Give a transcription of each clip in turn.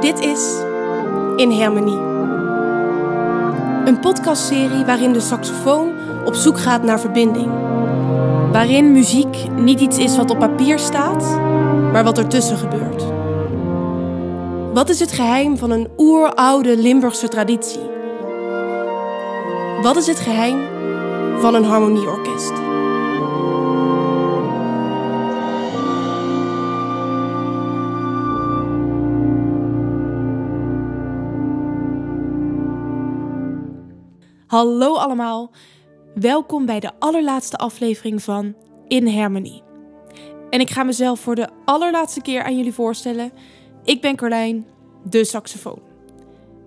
Dit is In Harmony. Een podcastserie waarin de saxofoon op zoek gaat naar verbinding. Waarin muziek niet iets is wat op papier staat, maar wat ertussen gebeurt. Wat is het geheim van een oeroude Limburgse traditie? Wat is het geheim van een harmonieorkest? Hallo allemaal, welkom bij de allerlaatste aflevering van In Harmony. En ik ga mezelf voor de allerlaatste keer aan jullie voorstellen. Ik ben Carlijn, de saxofoon.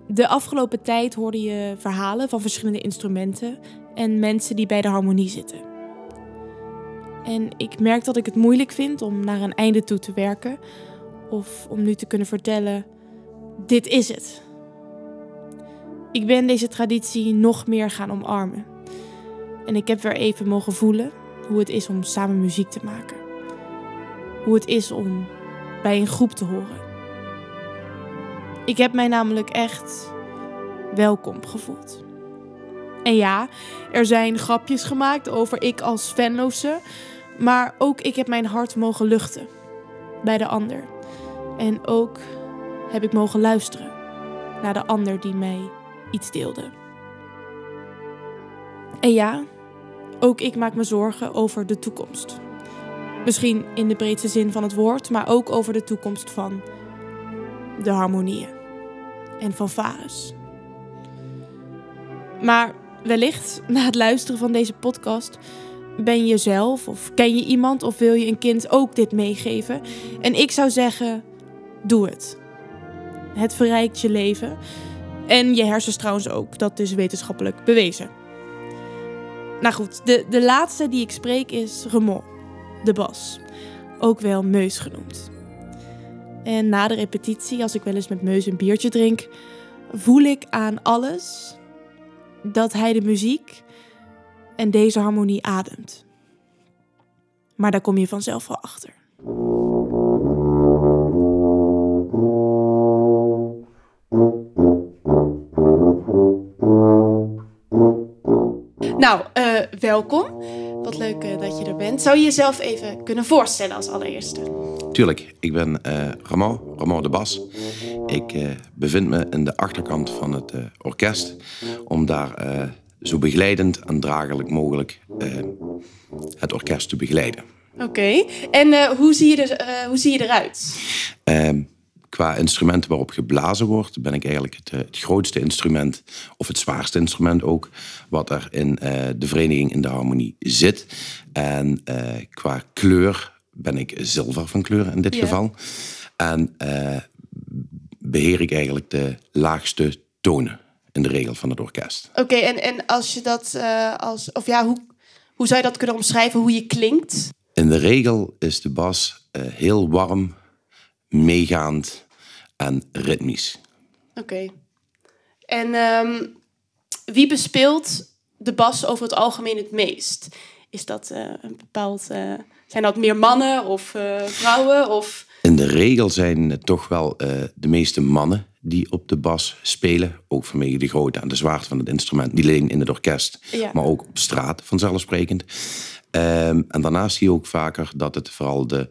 De afgelopen tijd hoorde je verhalen van verschillende instrumenten en mensen die bij de harmonie zitten. En ik merk dat ik het moeilijk vind om naar een einde toe te werken of om nu te kunnen vertellen: dit is het. Ik ben deze traditie nog meer gaan omarmen. En ik heb weer even mogen voelen hoe het is om samen muziek te maken. Hoe het is om bij een groep te horen. Ik heb mij namelijk echt welkom gevoeld. En ja, er zijn grapjes gemaakt over ik als Venloze, maar ook ik heb mijn hart mogen luchten bij de ander. En ook heb ik mogen luisteren naar de ander die mij deelde. En ja, ook ik maak me zorgen over de toekomst. Misschien in de breedste zin van het woord, maar ook over de toekomst van de harmonieën en van Varus. Maar wellicht na het luisteren van deze podcast ben je zelf of ken je iemand of wil je een kind ook dit meegeven? En ik zou zeggen, doe het. Het verrijkt je leven en je hersens trouwens ook. Dat is wetenschappelijk bewezen. Nou goed, de, de laatste die ik spreek is Remon, de bas. Ook wel Meus genoemd. En na de repetitie, als ik wel eens met Meus een biertje drink, voel ik aan alles dat hij de muziek en deze harmonie ademt. Maar daar kom je vanzelf wel achter. Nou, uh, welkom. Wat leuk uh, dat je er bent. Zou je jezelf even kunnen voorstellen als allereerste? Tuurlijk, ik ben uh, Ramon, Ramon de Bas. Ik bevind me in de achterkant van het orkest om daar zo begeleidend en dragelijk mogelijk het orkest te begeleiden. Oké, en hoe, zie je er, hoe zie je eruit? Qua instrumenten waarop geblazen wordt, ben ik eigenlijk het, het, grootste instrument, of het zwaarste instrument ook, wat er in uh, de vereniging in de harmonie zit. En uh, qua kleur ben ik zilver van kleur in dit geval. En uh, beheer ik eigenlijk de laagste tonen in de regel van het orkest. Oké, en, en als je dat als, of ja, hoe, hoe zou je dat kunnen omschrijven, hoe je klinkt? In de regel is de bas heel warm, meegaand en ritmisch. Oké. En um, wie bespeelt de bas over het algemeen het meest? Is dat uh, een bepaald. Uh, zijn dat meer mannen of uh, vrouwen? Of... In de regel zijn het toch wel de meeste mannen die op de bas spelen. Ook vanwege de grootte en de zwaarte van het instrument. Niet alleen in het orkest, ja. maar ook op straat vanzelfsprekend. Um, en daarnaast zie je ook vaker dat het vooral de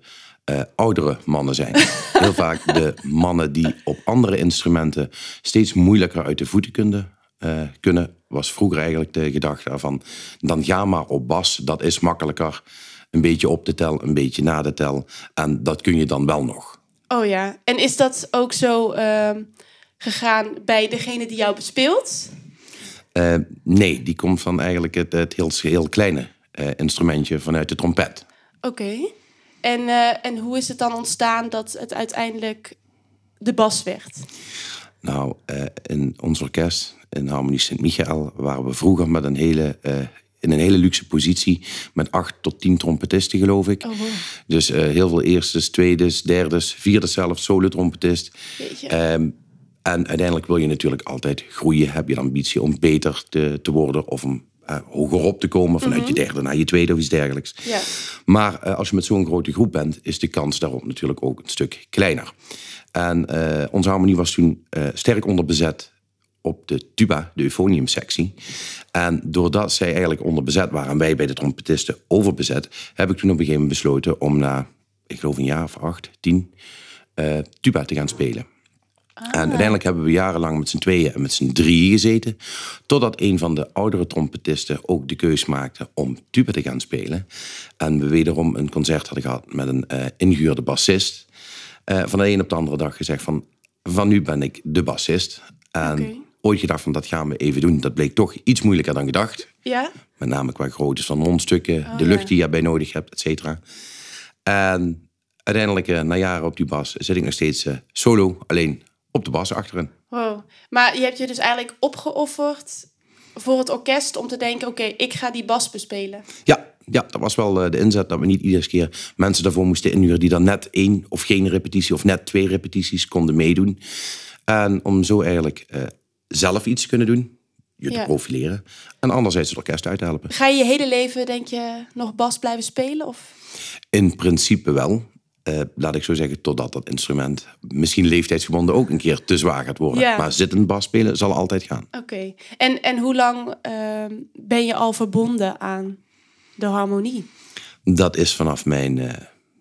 uh, oudere mannen zijn. Heel vaak de mannen die op andere instrumenten steeds moeilijker uit de voeten kunnen, uh, kunnen. Was vroeger eigenlijk de gedachte ervan, dan ga maar op bas, dat is makkelijker. Een beetje op de tel, een beetje na de tel. En dat kun je dan wel nog. Oh ja, en is dat ook zo uh, gegaan bij degene die jou bespeelt? Uh, nee, die komt van eigenlijk het, het heel, heel kleine instrumentje vanuit de trompet. Oké. Okay. En, uh, en hoe is het dan ontstaan dat het uiteindelijk de bas werd? Nou, uh, in ons orkest, in Harmonie Sint-Michael, waren we vroeger met een hele, uh, in een hele luxe positie. Met acht tot tien trompetisten, geloof ik. Oh, wow. Dus heel veel eerstes, tweedes, derdes, vierdes zelfs, solo-trompetist. Um, en uiteindelijk wil je natuurlijk altijd groeien. Heb je de ambitie om beter te, te worden of om uh, hogerop te komen vanuit je mhm. derde naar je tweede of iets dergelijks. Ja. Maar als je met zo'n grote groep bent, is de kans daarop natuurlijk ook een stuk kleiner. En onze harmonie was toen sterk onderbezet op de tuba, de euphonium-sectie. En doordat zij eigenlijk onderbezet waren en wij bij de trompetisten overbezet, heb ik toen op een gegeven moment besloten om na, ik geloof een jaar of acht, tien, tuba te gaan spelen. Ah. En uiteindelijk hebben we jarenlang met z'n tweeën en met z'n drieën gezeten. Totdat een van de oudere trompetisten ook de keus maakte om tuba te gaan spelen. En we wederom een concert hadden gehad met een uh, ingehuurde bassist. Uh, van de een op de andere dag gezegd van, van nu ben ik de bassist. En ooit gedacht van dat gaan we even doen. Dat bleek toch iets moeilijker dan gedacht. Ja? Met name qua grootte van mondstukken, oh, de lucht die je erbij nodig hebt, et cetera. En uiteindelijk, uh, na jaren op die bas, zit ik nog steeds uh, solo, alleen op de bas achterin. Wow. Maar je hebt je dus eigenlijk opgeofferd voor het orkest om te denken, oké, ik ga die bas bespelen. Ja, ja, dat was wel eh, de inzet dat we niet iedere keer mensen daarvoor moesten inhuren die dan net één of geen repetitie of net twee repetities konden meedoen. En om zo eigenlijk zelf iets kunnen doen, je te profileren. En anderzijds het orkest uit te helpen. Ga je je hele leven, denk je, nog bas blijven spelen? Of? In principe wel. Uh, laat ik zo zeggen, totdat dat instrument misschien leeftijdsgebonden ook een keer te zwaar gaat worden. Ja. Maar zittend bas spelen zal altijd gaan. Oké. En, en hoe lang uh, ben je al verbonden aan de harmonie? Dat is vanaf mijn uh,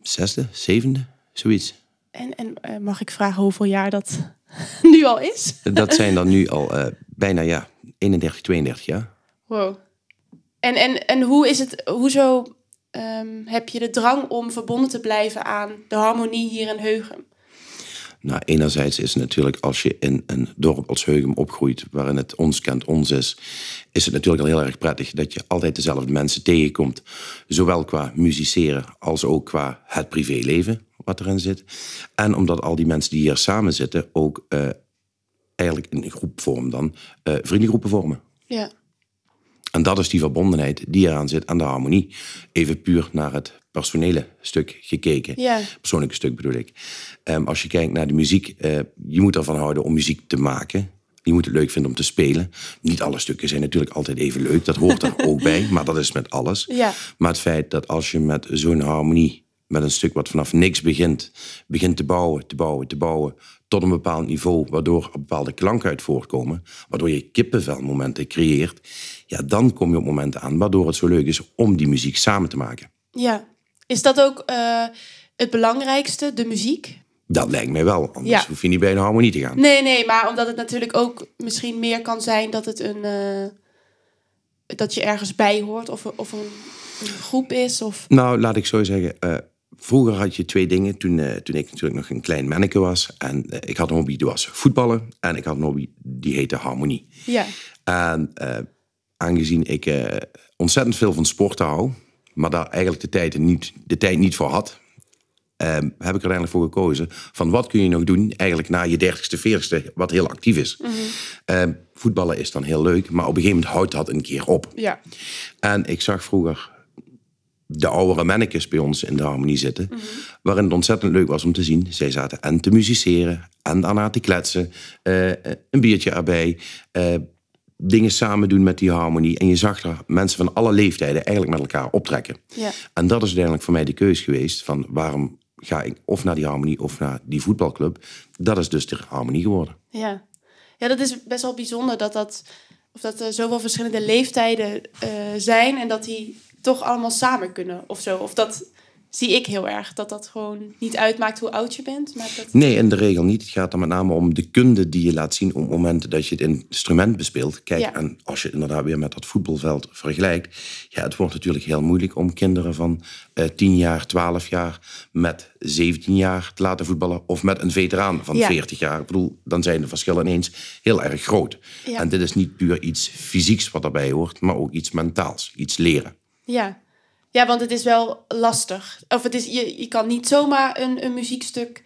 zesde, zevende, zoiets. En, en eh, mag ik vragen hoeveel jaar dat nu al is? Dat zijn dan nu al bijna ja, 31, 32 jaar. Wow. En, en, en hoe is het, hoezo um, heb je de drang om verbonden te blijven aan de harmonie hier in Heugem? Nou, enerzijds is het natuurlijk als je in een dorp als Heugem opgroeit, waarin het ons kent ons is, is het natuurlijk al heel erg prettig dat je altijd dezelfde mensen tegenkomt. Zowel qua musiceren als ook qua het privéleven wat erin zit. En omdat al die mensen die hier samen zitten ook uh, eigenlijk een groep vormen dan, uh, vriendengroepen vormen. Ja. En dat is die verbondenheid die eraan zit aan de harmonie. Even puur naar het personele stuk gekeken. Persoonlijke stuk bedoel ik. Um, als je kijkt naar de muziek, uh, je moet ervan houden om muziek te maken. Je moet het leuk vinden om te spelen. Niet alle stukken zijn natuurlijk altijd even leuk. Dat hoort er ook bij, maar dat is met alles. Ja. Maar het feit dat als je met zo'n harmonie met een stuk wat vanaf niks begint, begint te bouwen, te bouwen, te bouwen, tot een bepaald niveau, waardoor er bepaalde klanken uit voortkomen, waardoor je kippenvelmomenten creëert, ja, dan kom je op momenten aan waardoor het zo leuk is om die muziek samen te maken. Ja, is dat ook uh, het belangrijkste, de muziek? Dat lijkt mij wel, anders ja. hoef je niet bij een harmonie te gaan. Nee, nee, maar omdat het natuurlijk ook misschien meer kan zijn dat het een... Uh, dat je ergens bij hoort of, of een, een groep is? Of... Nou, laat ik zo zeggen. Uh, Vroeger had je twee dingen. Toen, uh, toen ik natuurlijk nog een klein manneke was. En uh, ik had een hobby, die was voetballen. En ik had een hobby, die heette harmonie. Ja. En uh, aangezien ik ontzettend veel van sporten hou. Maar daar eigenlijk de tijd niet, de tijd niet voor had. heb ik er uiteindelijk voor gekozen. Van wat kun je nog doen eigenlijk na je dertigste, veertigste. Wat heel actief is. Mm voetballen is dan heel leuk. Maar op een gegeven moment houdt dat een keer op. Ja. En ik zag vroeger de oudere mannetjes bij ons in de harmonie zitten. Mm Waarin het ontzettend leuk was om te zien. Zij zaten en te musiceren en daarna te kletsen. Uh, een biertje erbij. Uh, dingen samen doen met die harmonie. En je zag er mensen van alle leeftijden eigenlijk met elkaar optrekken. Ja. En dat is uiteindelijk voor mij de keus geweest. Van waarom ga ik of naar die harmonie of naar die voetbalclub. Dat is dus de harmonie geworden. Ja, ja dat is best wel bijzonder dat dat... Of dat er zoveel verschillende leeftijden zijn en dat die toch allemaal samen kunnen of zo. Of dat zie ik heel erg. Dat dat gewoon niet uitmaakt hoe oud je bent. Maar dat... Nee, in de regel niet. Het gaat er met name om de kunde die je laat zien op momenten dat je het instrument bespeelt. Kijk, en als je het inderdaad weer met dat voetbalveld vergelijkt. Ja, het wordt natuurlijk heel moeilijk om kinderen van uh, eh, 10 jaar, 12 jaar met 17 jaar te laten voetballen. Of met een veteraan van 40 jaar. Ik bedoel, dan zijn de verschillen ineens heel erg groot. En dit is niet puur iets fysieks wat daarbij hoort, maar ook iets mentaals, iets leren. Ja. ja, want het is wel lastig. Of het is, je, je kan niet zomaar een, een muziekstuk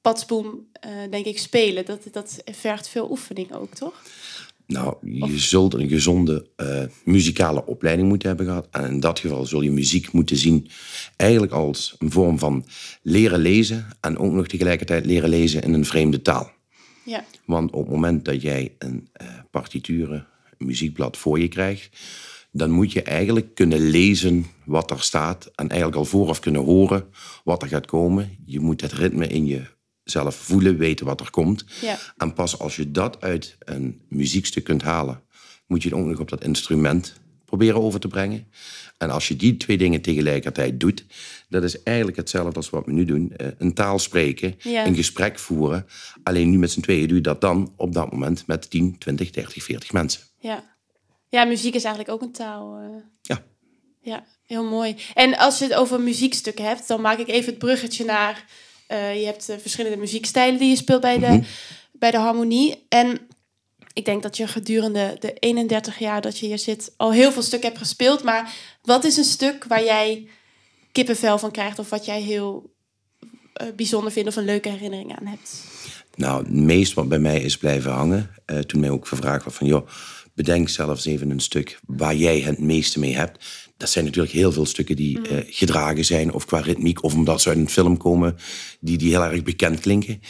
padsboom, uh, denk ik, spelen. Dat, dat vergt veel oefening ook, toch? Nou, je zult een gezonde uh, muzikale opleiding moeten hebben gehad. En in dat geval zul je muziek moeten zien eigenlijk als een vorm van leren lezen. En ook nog tegelijkertijd leren lezen in een vreemde taal. Ja. Want op het moment dat jij een uh, partituur, een muziekblad voor je krijgt dan moet je eigenlijk kunnen lezen wat er staat en eigenlijk al vooraf kunnen horen wat er gaat komen. Je moet het ritme in jezelf voelen, weten wat er komt. Ja. En pas als je dat uit een muziekstuk kunt halen, moet je het ook nog op dat instrument proberen over te brengen. En als je die twee dingen tegelijkertijd doet, dat is eigenlijk hetzelfde als wat we nu doen. Eh, Een taal spreken, Ja. een gesprek voeren. Alleen nu met z'n tweeën doe je dat dan op dat moment met 10, 20, 30, 40 mensen. Ja. Ja, muziek is eigenlijk ook een taal. eh. Ja. Ja, heel mooi. En als je het over muziekstukken hebt, dan maak ik even het bruggetje naar... eh, je hebt eh, verschillende muziekstijlen die je speelt bij de, bij de harmonie. En ik denk dat je gedurende de 31 jaar dat je hier zit... al heel veel stukken hebt gespeeld. Maar wat is een stuk waar jij kippenvel van krijgt... of wat jij heel bijzonder vindt of een leuke herinnering aan hebt? Nou, het meest wat bij mij is blijven hangen, toen mij ook gevraagd werd van, joh, bedenk zelfs even een stuk waar jij het meeste mee hebt. Dat zijn natuurlijk heel veel stukken die eh, gedragen zijn, of qua ritmiek, of omdat ze uit een film komen, die, die heel erg bekend klinken.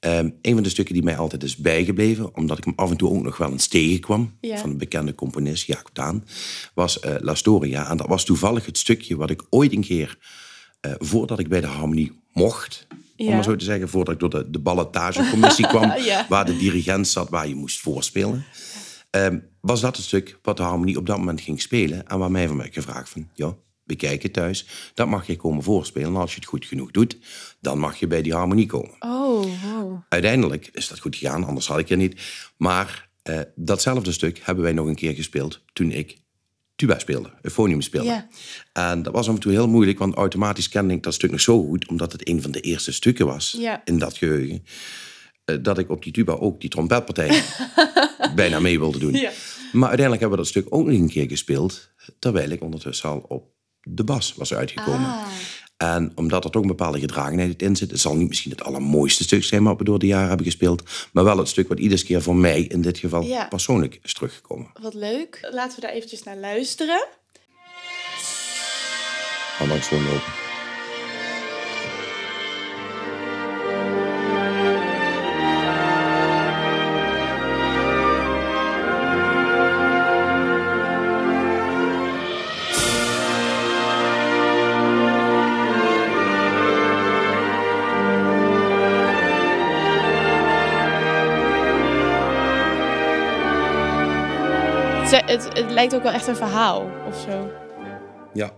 Ehm, een van de stukken die mij altijd is bijgebleven, omdat ik hem af en toe ook nog wel eens tegenkwam, Ja. van de bekende componist Jacob Daan, was eh, La Storia. En dat was toevallig het stukje wat ik ooit een keer, eh, voordat ik bij de harmonie mocht, om maar zo te zeggen, voordat ik door de, de ballotagecommissie kwam, Ja. waar de dirigent zat, waar je moest voorspelen, ehm, was dat het stuk wat de harmonie op dat moment ging spelen. En waar mij van werd gevraagd van, ja, bekijk het thuis, dat mag je komen voorspelen. En als je het goed genoeg doet, dan mag je bij die harmonie komen. Oh, wow. Uiteindelijk is dat goed gegaan, anders had ik het niet. Maar eh, datzelfde stuk hebben wij nog een keer gespeeld toen ik tuba speelde, euphonium speelde. En dat was af en toe heel moeilijk, want automatisch kende ik dat stuk nog zo goed, omdat het een van de eerste stukken was in dat geheugen, eh, dat ik op die tuba ook die trompetpartij bijna mee wilde doen. Ja. Maar uiteindelijk hebben we dat stuk ook nog een keer gespeeld, terwijl ik ondertussen al op de bas was uitgekomen. Ah. En omdat er toch een bepaalde gedragenheid in zit, het zal niet misschien het allermooiste stuk zijn wat we door de jaren hebben gespeeld, maar wel het stuk wat iedere keer voor mij in dit geval Ja. persoonlijk is teruggekomen. Wat leuk. Laten we daar eventjes naar luisteren. Ga langs gewoon lopen. Het, het lijkt ook wel echt een verhaal of zo. Ja,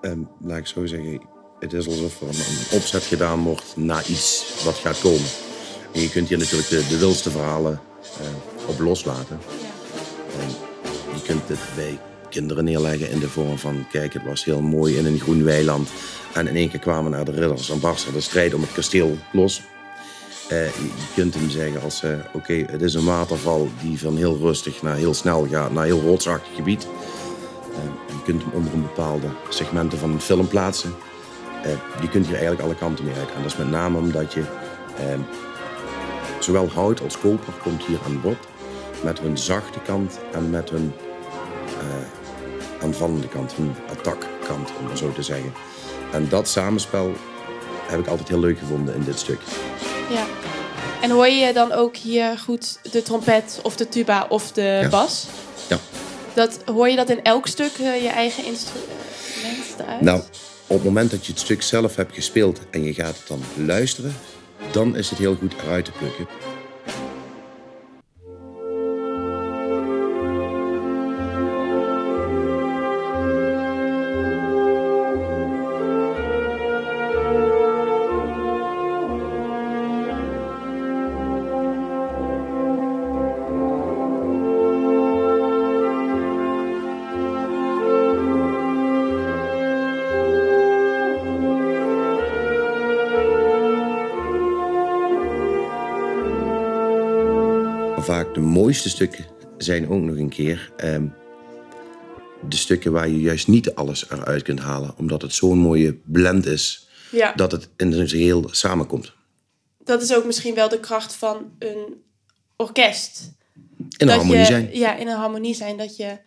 ehm, laat ik zo zeggen. Het is alsof er een, opzet gedaan wordt naar iets wat gaat komen. En je kunt hier natuurlijk de, de wildste verhalen eh, op loslaten. En je kunt het bij kinderen neerleggen in de vorm van... kijk, het was heel mooi in een groen weiland. En in één keer kwamen naar de ridders en barstte de strijd om het kasteel los. Eh, je, kunt hem zeggen als... eh, oké, het is een waterval die van heel rustig naar heel snel gaat... naar heel rotsachtig gebied. Eh, je kunt hem onder een bepaalde segmenten van een film plaatsen. Je kunt hier eigenlijk alle kanten mee uit. En dat is met name omdat je eh, zowel hout als koper komt hier aan bod. Met hun zachte kant en met hun aanvallende kant, hun attakkant, om maar zo te zeggen. En dat samenspel heb ik altijd heel leuk gevonden in dit stuk. Ja. En hoor je dan ook hier goed de trompet of de tuba of de Ja. bas? Ja. Dat, hoor je dat in elk stuk, eh, je eigen instrument eruit? Nou, op het moment dat je het stuk zelf hebt gespeeld en je gaat het dan luisteren, dan is het heel goed eruit te plukken. Vaak de mooiste stukken zijn ook nog een keer ehm, de stukken waar je juist niet alles eruit kunt halen, omdat het zo'n mooie blend is Ja, dat het in zijn geheel samenkomt. dat is ook misschien wel de kracht van een orkest. In een dat harmonie je, zijn. Ja, in een harmonie zijn. Dat je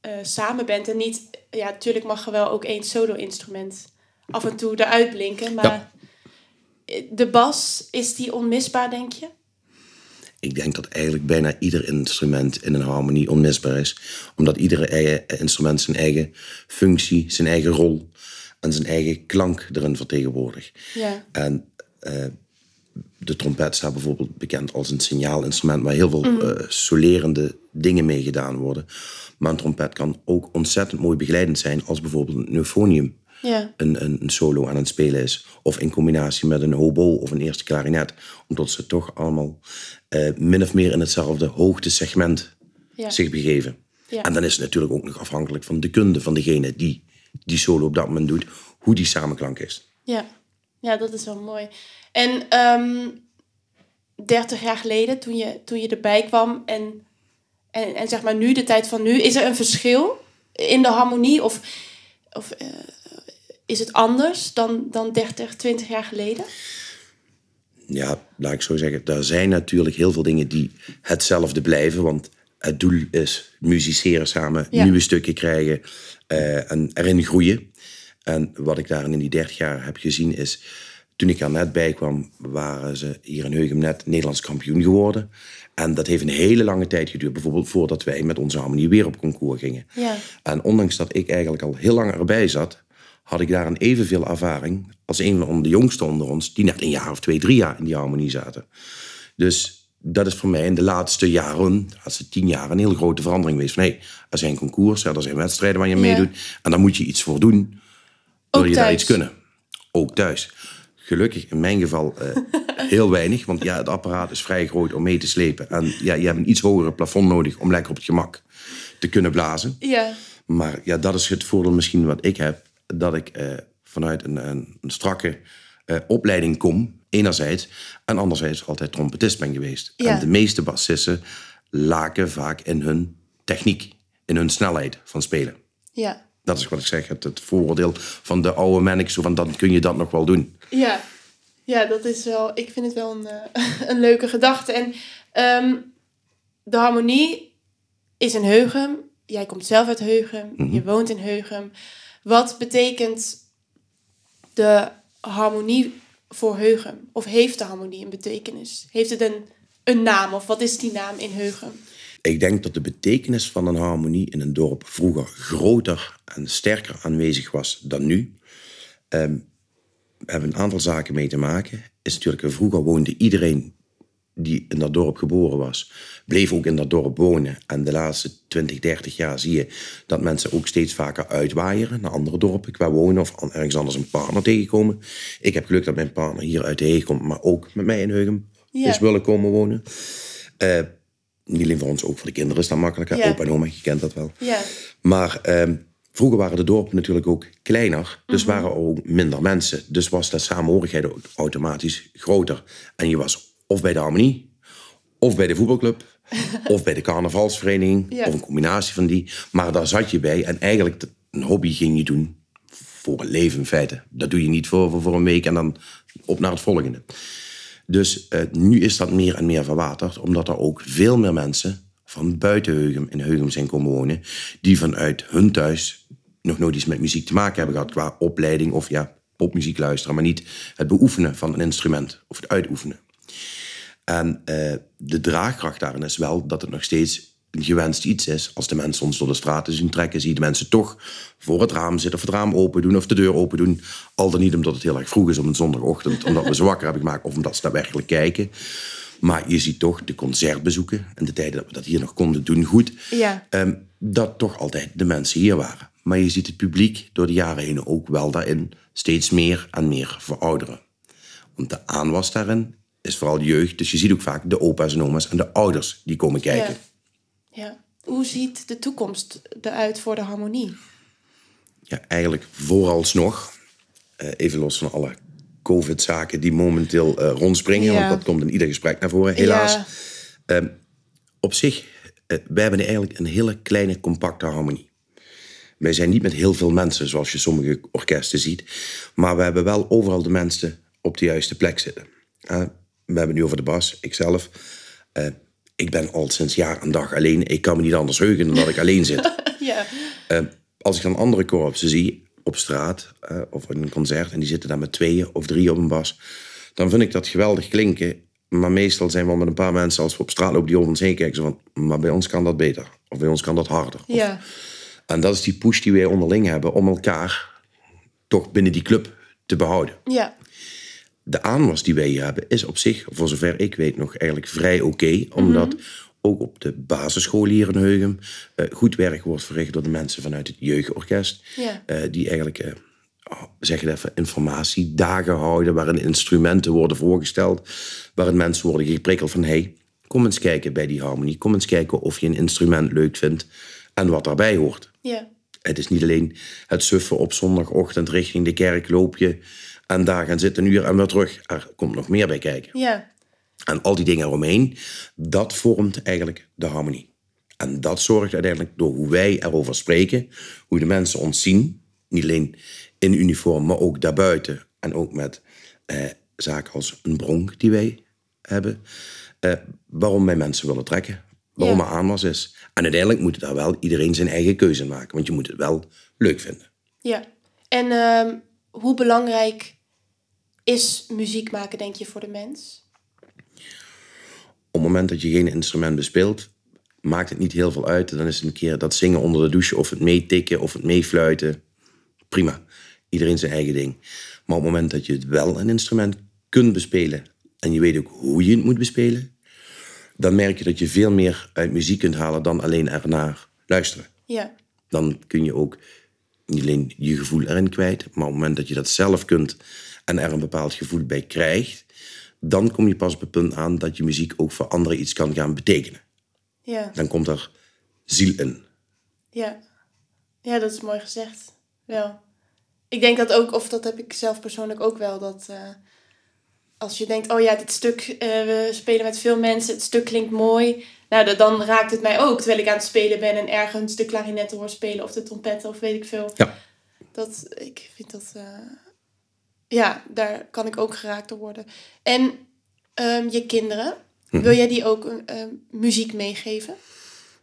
eh, samen bent en niet... Ja, natuurlijk mag er wel ook één solo-instrument af en toe eruit blinken. Maar Ja. de bas, is die onmisbaar, denk je? Ik denk dat eigenlijk bijna ieder instrument in een harmonie onmisbaar is. Omdat iedere eigen instrument zijn eigen functie, zijn eigen rol en zijn eigen klank erin vertegenwoordigt. Ja. En uh, de trompet staat bijvoorbeeld bekend als een signaalinstrument waar heel veel mm. solerende dingen mee gedaan worden. Maar een trompet kan ook ontzettend mooi begeleidend zijn als bijvoorbeeld een euphonium ja. een, een, solo aan het spelen is. Of in combinatie met een hobo of een eerste klarinet. Omdat ze toch allemaal uh, min of meer in hetzelfde hoogtesegment ja. zich begeven. Ja. En dan is het natuurlijk ook nog afhankelijk van de kunde van degene die die solo op dat moment doet, hoe die samenklank is. Ja, ja dat is wel mooi. En um, ehm, 30 jaar geleden, toen je, toen je erbij kwam en, en, en zeg maar nu, de tijd van nu, is er een verschil in de harmonie? Of, of uh, is het anders dan, dan 30, 20 jaar geleden? Ja, laat ik zo zeggen. Er zijn natuurlijk heel veel dingen die hetzelfde blijven. Want het doel is musiceren samen, nieuwe stukken krijgen uh, en erin groeien. En wat ik daar in die 30 jaar heb gezien is... Toen ik er net bij kwam, waren ze hier in Heugem net Nederlands kampioen geworden. En dat heeft een hele lange tijd geduurd. Bijvoorbeeld voordat wij met onze harmonie weer op concours gingen. Ja. En ondanks dat ik eigenlijk al heel lang erbij zat had ik daar een evenveel ervaring als een van de jongsten onder ons, die net een jaar of twee, drie jaar in die harmonie zaten. Dus dat is voor mij in de laatste jaren, de laatste tien jaar, een heel grote verandering geweest. nee, er zijn concours, er zijn wedstrijden waar je meedoet. En daar moet je iets voor doen. Wil je daar iets kunnen. Ook thuis. Gelukkig in mijn geval uh, heel weinig. Want ja, het apparaat is vrij groot om mee te slepen. En ja, je hebt een iets hogere plafond nodig om lekker op het gemak te kunnen blazen. Ja. Maar ja, dat is het voordeel misschien wat ik heb dat ik uh, vanuit een, een, een strakke uh, opleiding kom, enerzijds. En anderzijds altijd trompetist ben geweest. Ja. En de meeste bassisten laken vaak in hun techniek, in hun snelheid van spelen. Ja. Dat is wat ik zeg, het, het vooroordeel van de oude man. Zo van, dan kun je dat nog wel doen. Ja, ja dat is wel, ik vind het wel een, uh, een leuke gedachte. En um, de harmonie is een Heugem. Jij komt zelf uit Heugem, mm -hmm. je woont in Heugem. Wat betekent de harmonie voor Heugem? Of heeft de harmonie een betekenis? Heeft het een, een naam of wat is die naam in Heugem? Ik denk dat de betekenis van een harmonie in een dorp vroeger groter en sterker aanwezig was dan nu. Um, we hebben een aantal zaken mee te maken. Is natuurlijk, vroeger woonde iedereen die in dat dorp geboren was, bleef ook in dat dorp wonen. En de laatste 20, 30 jaar zie je dat mensen ook steeds vaker uitwaaieren naar andere dorpen qua wonen of ergens anders een partner tegenkomen. Ik heb geluk dat mijn partner hier uit de Heeg komt, maar ook met mij in Heugem is willen komen wonen. Uh, niet alleen voor ons, ook voor de kinderen is dat makkelijker. Ja. Opa en oma, je kent dat wel. Ja. Maar uh, vroeger waren de dorpen natuurlijk ook kleiner, dus mhm. waren er ook minder mensen. Dus was de samenhorigheid ook automatisch groter. En je was of bij de harmonie, of bij de voetbalclub, of bij de carnavalsvereniging, of een combinatie van die. Maar daar zat je bij en eigenlijk een hobby ging je doen voor een leven in feite. Dat doe je niet voor, voor, een week en dan op naar het volgende. Dus uh, nu is dat meer en meer verwaterd, omdat er ook veel meer mensen van buiten Heugem in Heugem zijn komen wonen, die vanuit hun thuis nog nooit iets met muziek te maken hebben gehad qua opleiding of ja, popmuziek luisteren, maar niet het beoefenen van een instrument of het uitoefenen. En uh, de draagkracht daarin is wel dat het nog steeds een gewenst iets is. Als de mensen ons door de straten zien trekken, zie je de mensen toch voor het raam zitten of het raam open doen of de deur open doen. Al dan niet omdat het heel erg vroeg is op een zondagochtend, omdat we ze wakker hebben gemaakt of omdat ze daadwerkelijk kijken. Maar je ziet toch de concertbezoeken en de tijden dat we dat hier nog konden doen goed. Ja. Um, dat toch altijd de mensen hier waren. Maar je ziet het publiek door de jaren heen ook wel daarin steeds meer en meer verouderen. Want de aanwas daarin is vooral jeugd. Dus je ziet ook vaak de opa's en oma's en de ouders die komen kijken. Ja. ja. Hoe ziet de toekomst eruit voor de harmonie? Ja, eigenlijk vooralsnog, uh, even los van alle COVID-zaken die momenteel uh, rondspringen, want dat komt in ieder gesprek naar voren, helaas. Uh, op zich, uh, wij hebben eigenlijk een hele kleine, compacte harmonie. Wij zijn niet met heel veel mensen, zoals je sommige orkesten ziet, maar we hebben wel overal de mensen op de juiste plek zitten we hebben het nu over de bas, ikzelf. Uh, ik ben al sinds jaar en dag alleen. Ik kan me niet anders heugen dan dat ik alleen zit. ja. Uh, als ik dan andere korpsen zie op straat uh, of in een concert... en die zitten daar met tweeën of drie op een bas... dan vind ik dat geweldig klinken. Maar meestal zijn we al met een paar mensen, als we op straat lopen, die over ons heen kijken. Zo van, maar bij ons kan dat beter. Of bij ons kan dat harder. Ja. en dat is die push die wij onderling hebben om elkaar toch binnen die club te behouden. Ja. De aanwas die wij hier hebben is op zich, voor zover ik weet, nog eigenlijk vrij oké. omdat ook op de basisschool hier in Heugem eh, goed werk wordt verricht door de mensen vanuit het jeugdorkest. Ja. Eh, die eigenlijk, oh, zeg het even, informatiedagen houden waarin instrumenten worden voorgesteld. Waarin mensen worden geprikkeld van, hey, kom eens kijken bij die harmonie. Kom eens kijken of je een instrument leuk vindt en wat daarbij hoort. Ja. Het is niet alleen het suffen op zondagochtend richting de kerk loop je en daar gaan zitten een uur en weer terug. Er komt nog meer bij kijken. Ja. En al die dingen eromheen, dat vormt eigenlijk de harmonie. En dat zorgt uiteindelijk door hoe wij erover spreken, hoe de mensen ons zien, niet alleen in uniform, maar ook daarbuiten. En ook met eh, zaken als een bronk die wij hebben, eh, waarom wij mensen willen trekken, waarom Ja. er aanwas is. En uiteindelijk moet daar wel iedereen zijn eigen keuze maken, want je moet het wel leuk vinden. Ja. En ehm, hoe belangrijk is muziek maken, denk je, voor de mens? op het moment dat je geen instrument bespeelt, maakt het niet heel veel uit. Dan is het een keer dat zingen onder de douche of het meetikken of het meefluiten. Prima. Iedereen zijn eigen ding. Maar op het moment dat je het wel een instrument kunt bespelen en je weet ook hoe je het moet bespelen, dan merk je dat je veel meer uit muziek kunt halen dan alleen ernaar luisteren. Ja. Dan kun je ook niet alleen je gevoel erin kwijt, maar op het moment dat je dat zelf kunt en er een bepaald gevoel bij krijgt, dan kom je pas op het punt aan dat je muziek ook voor anderen iets kan gaan betekenen. Ja. Dan komt er ziel in. Ja. Ja, dat is mooi gezegd. Wel. Ik denk dat ook, of dat heb ik zelf persoonlijk ook wel, dat eh, als je denkt, oh ja, dit stuk, eh, we spelen met veel mensen, het stuk klinkt mooi. Nou, dan raakt het mij ook, terwijl ik aan het spelen ben en ergens de klarinetten hoor spelen of de trompetten of weet ik veel. Ja. Dat, ik vind dat, eh, ja, daar kan ik ook geraakt door worden. En ehm, je kinderen, wil jij die ook eh, muziek meegeven?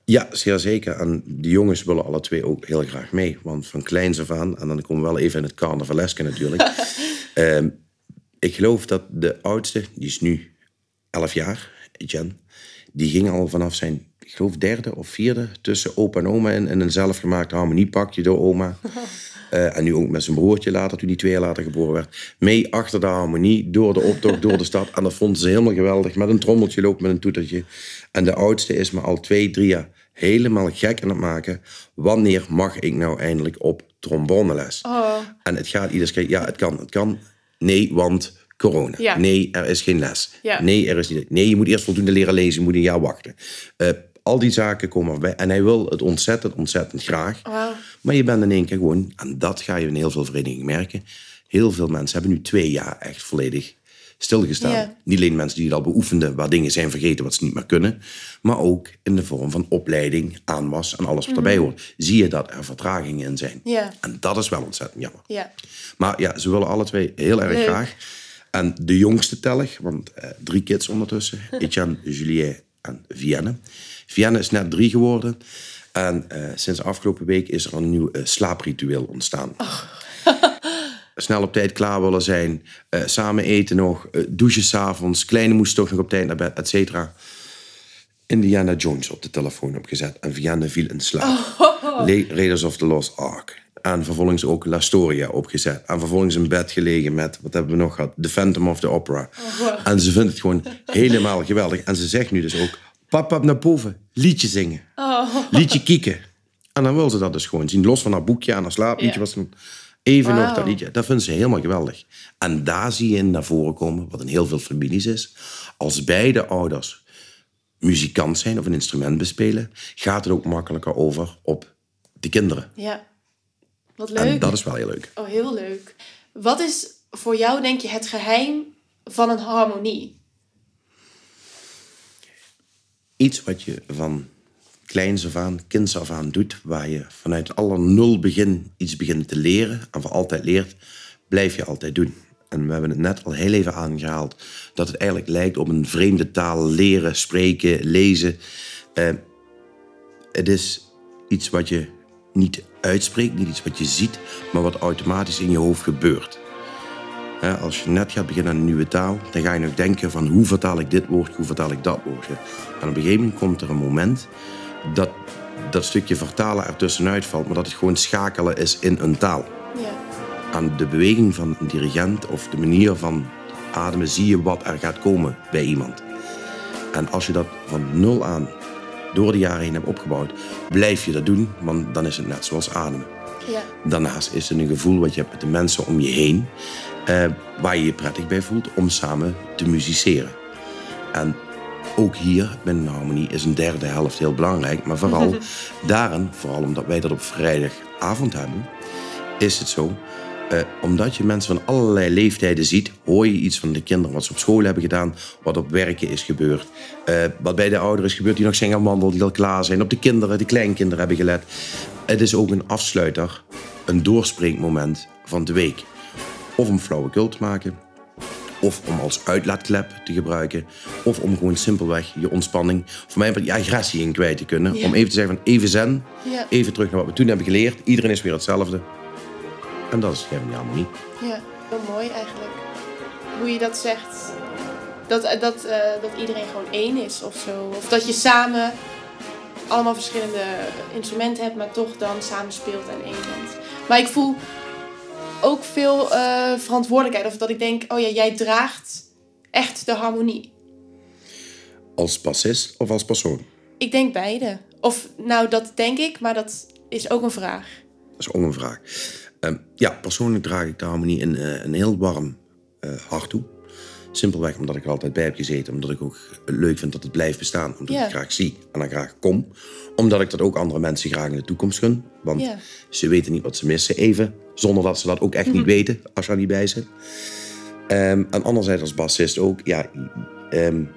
Ja, zeer zeker. En de jongens willen alle twee ook heel graag mee. Want van kleins af aan, en dan komen we wel even in het carnavaleske natuurlijk. Ehm, ik geloof dat de oudste, die is nu 11 jaar, Jen, die ging al vanaf zijn, ik geloof derde of vierde, tussen opa en oma in, in een zelfgemaakt harmoniepakje door oma. Eh, en nu ook met zijn broertje later, toen hij twee jaar later geboren werd. Mee achter de harmonie, door de optocht, door de stad. En dat vonden ze helemaal geweldig. Met een trommeltje lopen, met een toetertje. En de oudste is me al twee, drie jaar helemaal gek aan het maken. Wanneer mag ik nou eindelijk op tromboneles? Oh, En het gaat iedere keer, ja, het kan, het kan. Nee, want corona. Ja. Nee, er is geen les. Ja. Nee, er is niet. Nee, je moet eerst voldoende leren lezen, je moet een jaar wachten. Eh, al die zaken komen erbij. En hij wil het ontzettend, ontzettend graag. Maar je bent in één keer gewoon, en dat ga je in heel veel verenigingen merken. Heel veel mensen hebben nu twee jaar echt volledig stilgestaan. Niet alleen mensen die het al beoefenden, waar dingen zijn vergeten wat ze niet meer kunnen. Maar ook in de vorm van opleiding, aanwas en alles wat erbij hoort. Zie je dat er vertragingen in zijn. Mhm. En dat is wel ontzettend jammer. Ja. Maar ja, ze willen alle twee heel erg Leuk. graag. En de jongste tellig, want eh, drie kids ondertussen. Etienne, Julien en Vienne. Vienne is net drie geworden. En eh, sinds afgelopen week is er een nieuw eh, slaapritueel ontstaan. Snel op tijd klaar willen zijn. eh, samen eten nog. douchen s'avonds. Kleine moest toch nog op tijd naar bed, et cetera. Indiana Jones op de telefoon opgezet. En Vienne viel in slaap. Le- Raiders of the Lost Ark. En vervolgens ook La Storia opgezet. En vervolgens in bed gelegen met, wat hebben we nog gehad? The Phantom of the Opera. En ze vindt het gewoon helemaal geweldig. En ze zegt nu dus ook, papa naar boven, liedje zingen. Liedje kieken. En dan wil ze dat dus gewoon zien. Los van haar boekje en haar slaapliedje Ja. was dan even nog dat liedje. Dat vindt ze helemaal geweldig. En daar zie je in naar voren komen, wat in heel veel families is. Als beide ouders muzikant zijn of een instrument bespelen, gaat het ook makkelijker over op de kinderen. Ja. Wat En leuk. dat is wel heel leuk. Oh, heel leuk. Wat is voor jou, denk je, het geheim van een harmonie? Iets wat je van kleins af aan, kinds af aan doet, waar je vanuit het aller nul begin iets begint te leren en voor altijd leert, blijf je altijd doen. En we hebben het net al heel even aangehaald, dat het eigenlijk lijkt op een vreemde taal leren, spreken, lezen. Eh, het is iets wat je niet uitspreekt, niet iets wat je ziet, maar wat automatisch in je hoofd gebeurt. Als je net gaat beginnen aan een nieuwe taal, dan ga je nog denken van hoe vertaal ik dit woord, hoe vertaal ik dat woordje. En op een gegeven moment komt er een moment dat dat stukje vertalen er tussenuit valt, maar dat het gewoon schakelen is in een taal. Ja. Aan de beweging van een dirigent of de manier van ademen zie je wat er gaat komen bij iemand. En als je dat van nul aan door de jaren heen hebt opgebouwd, blijf je dat doen, want dan is het net zoals ademen. Ja. Daarnaast is het een gevoel wat je hebt met de mensen om je heen, eh, waar je je prettig bij voelt om samen te musiceren. En ook hier binnen harmonie is een derde helft heel belangrijk, maar vooral daarin, vooral omdat wij dat op vrijdagavond hebben, is het zo uh, omdat je mensen van allerlei leeftijden ziet, hoor je iets van de kinderen wat ze op school hebben gedaan, wat op werken is gebeurd, uh, wat bij de ouderen is gebeurd die nog zijn gaan wandelen, die al klaar zijn, op de kinderen, de kleinkinderen hebben gelet. Het is ook een afsluiter, een doorspreekmoment van de week. Of om flauwekul te maken, of om als uitlaatklep te gebruiken, of om gewoon simpelweg je ontspanning, voor mij je agressie in kwijt te kunnen. Om even te zeggen van even zen, even terug naar wat we toen hebben geleerd. Iedereen is weer hetzelfde. En dat is helemaal harmonie. Ja, heel mooi eigenlijk. Hoe je dat zegt. Dat, eh, dat, uh, dat iedereen gewoon één is of zo. Of dat je samen allemaal verschillende instrumenten hebt, maar toch dan samen speelt en één bent. Maar ik voel ook veel uh, verantwoordelijkheid. Of dat ik denk, oh ja, jij draagt echt de harmonie. Als bassist of als persoon? Ik denk beide. Of nou, dat denk ik, maar dat is ook een vraag. Dat is ook een vraag. Ehm, ja, persoonlijk draag ik de harmonie in uh, een heel warm uh, hart toe. Simpelweg omdat ik er altijd bij heb gezeten. Omdat ik ook leuk vind dat het blijft bestaan. Omdat ik graag zie en dan graag kom. Omdat ik dat ook andere mensen graag in de toekomst gun. Want ze weten niet wat ze missen even. Zonder dat ze dat ook echt niet mhm. weten als je er niet bij zit. Um, en anderzijds als bassist ook. Ja, um,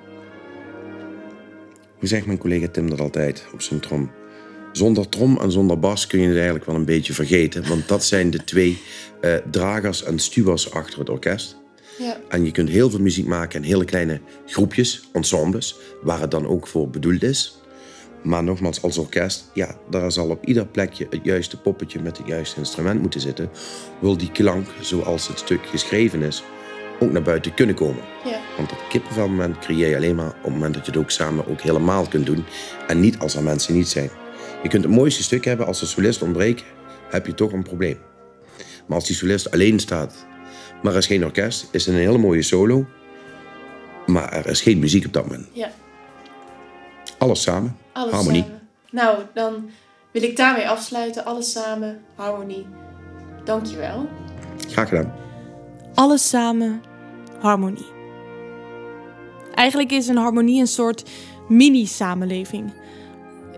hoe zegt mijn collega Tim dat altijd op zijn trom? Zonder trom en zonder bas kun je het eigenlijk wel een beetje vergeten. Want dat zijn de twee uh, dragers en stuwers achter het orkest. Ja. En je kunt heel veel muziek maken in hele kleine groepjes, ensembles, waar het dan ook voor bedoeld is. Maar nogmaals, als orkest, ja, daar zal op ieder plekje het juiste poppetje met het juiste instrument moeten zitten. Wil die klank, zoals het stuk geschreven is, ook naar buiten kunnen komen. Ja. Want dat kippenvelmoment creëer je alleen maar op het moment dat je het ook samen ook helemaal kunt doen. En niet als er mensen niet zijn. Je kunt het mooiste stuk hebben als de solist ontbreken, heb je toch een probleem. Maar als die solist alleen staat, maar er is geen orkest, is het een hele mooie solo, maar er is geen muziek op dat moment. Ja. Alles samen, Alles harmonie. Samen. Nou, dan wil ik daarmee afsluiten. Alles samen, harmonie. Dankjewel. Graag gedaan. Alles samen, harmonie. Eigenlijk is een harmonie een soort mini-samenleving.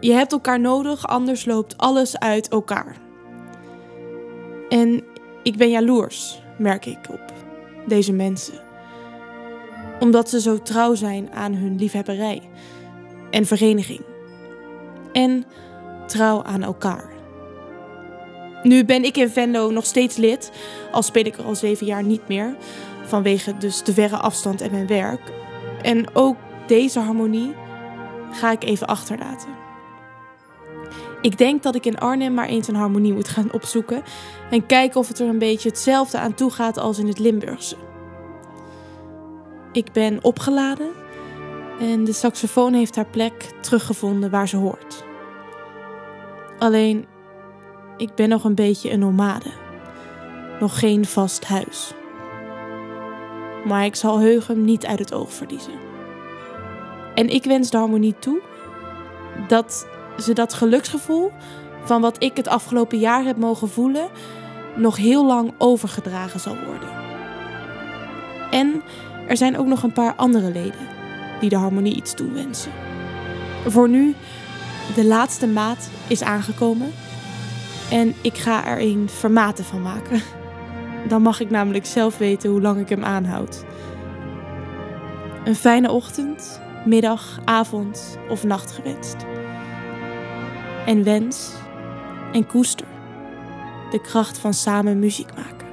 Je hebt elkaar nodig, anders loopt alles uit elkaar. En ik ben jaloers, merk ik op deze mensen. Omdat ze zo trouw zijn aan hun liefhebberij en vereniging. En trouw aan elkaar. Nu ben ik in Venlo nog steeds lid, al speel ik er al zeven jaar niet meer, vanwege dus de verre afstand en mijn werk. En ook deze harmonie ga ik even achterlaten. Ik denk dat ik in Arnhem maar eens een harmonie moet gaan opzoeken en kijken of het er een beetje hetzelfde aan toe gaat als in het Limburgse. Ik ben opgeladen en de saxofoon heeft haar plek teruggevonden waar ze hoort. Alleen, ik ben nog een beetje een nomade. Nog geen vast huis. Maar ik zal Heugem niet uit het oog verliezen. En ik wens de harmonie toe dat ze dat geluksgevoel van wat ik het afgelopen jaar heb mogen voelen, nog heel lang overgedragen zal worden. En er zijn ook nog een paar andere leden die de harmonie iets toewensen. Voor nu, de laatste maat is aangekomen en ik ga er een vermaten van maken. Dan mag ik namelijk zelf weten hoe lang ik hem aanhoud. Een fijne ochtend, middag, avond of nacht gewenst en wens en koester de kracht van samen muziek maken.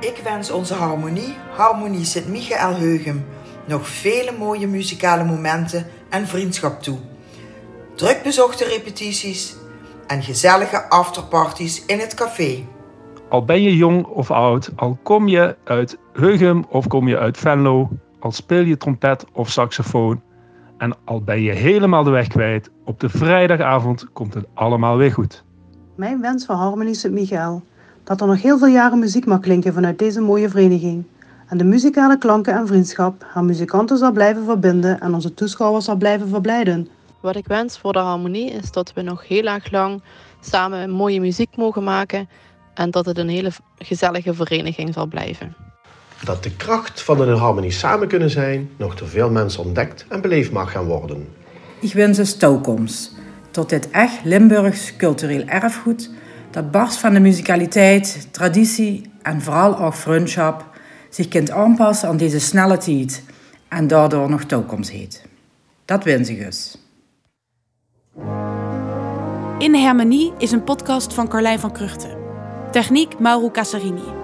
Ik wens onze harmonie, Harmonie Sint-Michael Heugem, nog vele mooie muzikale momenten en vriendschap toe. Druk bezochte repetities en gezellige afterparties in het café. Al ben je jong of oud, al kom je uit Heugem of kom je uit Venlo, al speel je trompet of saxofoon en al ben je helemaal de weg kwijt, op de vrijdagavond komt het allemaal weer goed. Mijn wens voor Harmonie Sint-Michael, dat er nog heel veel jaren muziek mag klinken vanuit deze mooie vereniging. En de muzikale klanken en vriendschap haar muzikanten zal blijven verbinden en onze toeschouwers zal blijven verblijden. Wat ik wens voor de harmonie is dat we nog heel erg lang samen mooie muziek mogen maken en dat het een hele gezellige vereniging zal blijven. Dat de kracht van een harmonie samen kunnen zijn nog door veel mensen ontdekt en beleefd mag gaan worden. Ik wens een toekomst tot dit echt Limburgs cultureel erfgoed dat barst van de muzikaliteit, traditie en vooral ook vriendschap zich kunt aanpassen aan deze snelle tijd en daardoor nog toekomst heeft. Dat wens ik dus. In Harmonie is een podcast van Carlijn van Kruchten. Techniek Mauro Casarini.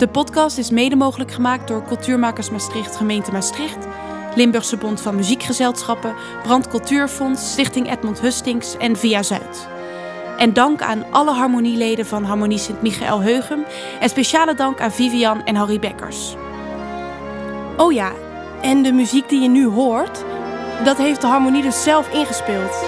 De podcast is mede mogelijk gemaakt door Cultuurmakers Maastricht, gemeente Maastricht, Limburgse Bond van Muziekgezelschappen, Brand Cultuurfonds, Stichting Edmond Hustings en Via Zuid. En dank aan alle harmonieleden van Harmonie Sint-Michael Heugem en speciale dank aan Vivian en Harry Bekkers. Oh ja, en de muziek die je nu hoort, dat heeft de harmonie dus zelf ingespeeld.